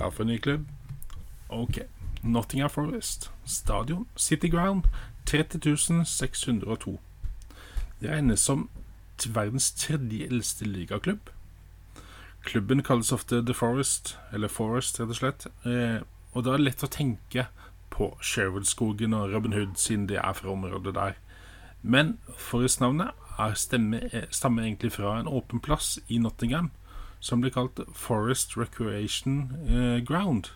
Klar for en ny klubb? Ok. Nottingham Forest. Stadion City Ground. 30 602. Det regnes som verdens tredje eldste ligaklubb. Klubben kalles ofte The Forest, eller Forest, rett og slett. Eh, og da er det lett å tenke på Sherwood-skogen og Robin Hood, siden det er fra området der. Men Forest-navnet stammer egentlig fra en åpen plass i Nottingham som ble kalt Forest Recreation eh, Ground.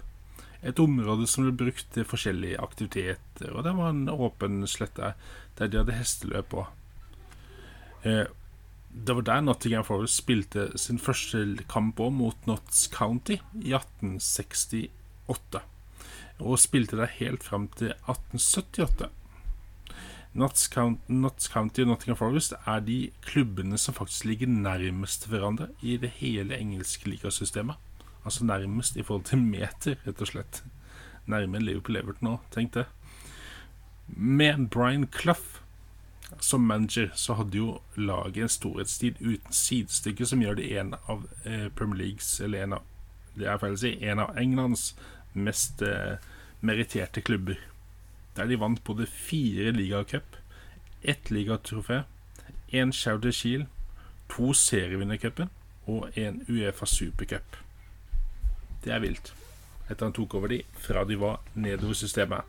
Et område som ble brukt til forskjellige aktiviteter, og det var en åpen slette der de hadde hesteløp på. Eh, det var der Nottingham Forest spilte sin første kamp òg, mot Notts County, i 1868. Og spilte der helt fram til 1878. Notts County, Notts County og Nottingham Forest er de klubbene som faktisk ligger nærmest hverandre i det hele engelske ligasystemet. Altså nærmest i forhold til meter, rett og slett. Nærmere Liverpool Everton nå, tenk det. Med Brian Clough som manager så hadde jo laget en storhetstid uten sidestykke som gjør det en av eh, Premier Leagues Eller en av det er feil å si, en av Englands mest eh, meritterte klubber. Der de vant både fire ligacup, ett ligatrofé, én Chowder Shield, to serievinnercuper og en Uefa supercup. Det er vilt. Etter han tok over de fra de var nedover systemet.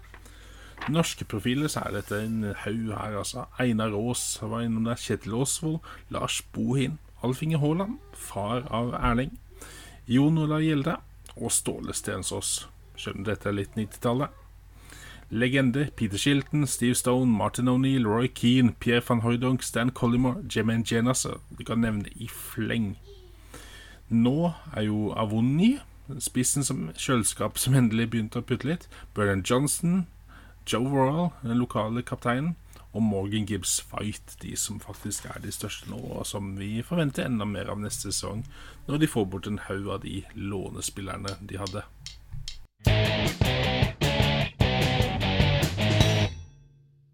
Norske profiler så er dette en haug her, altså. Einar Aas var innom der. Kjetil Aasvold. Lars Bohin. Alfinge Haaland, far av Erling. Jon Olav Gjelde og Ståle Stensås. Skjønner dette er litt 90-tallet. Legender Peter Shilton, Steve Stone, Martin O'Neill, Roy Keane, Pierre van Hooydonk, Stan Collymore, Jemaine Jenas Du kan nevne i fleng. Nå er jo Avoni spissen som kjøleskap som endelig begynte å putte litt. Bernard Johnson, Joe Royal, den lokale kapteinen, og Morgan Gibbs Fight, de som faktisk er de største nå, og som vi forventer enda mer av neste sesong, når de får bort en haug av de lånespillerne de hadde.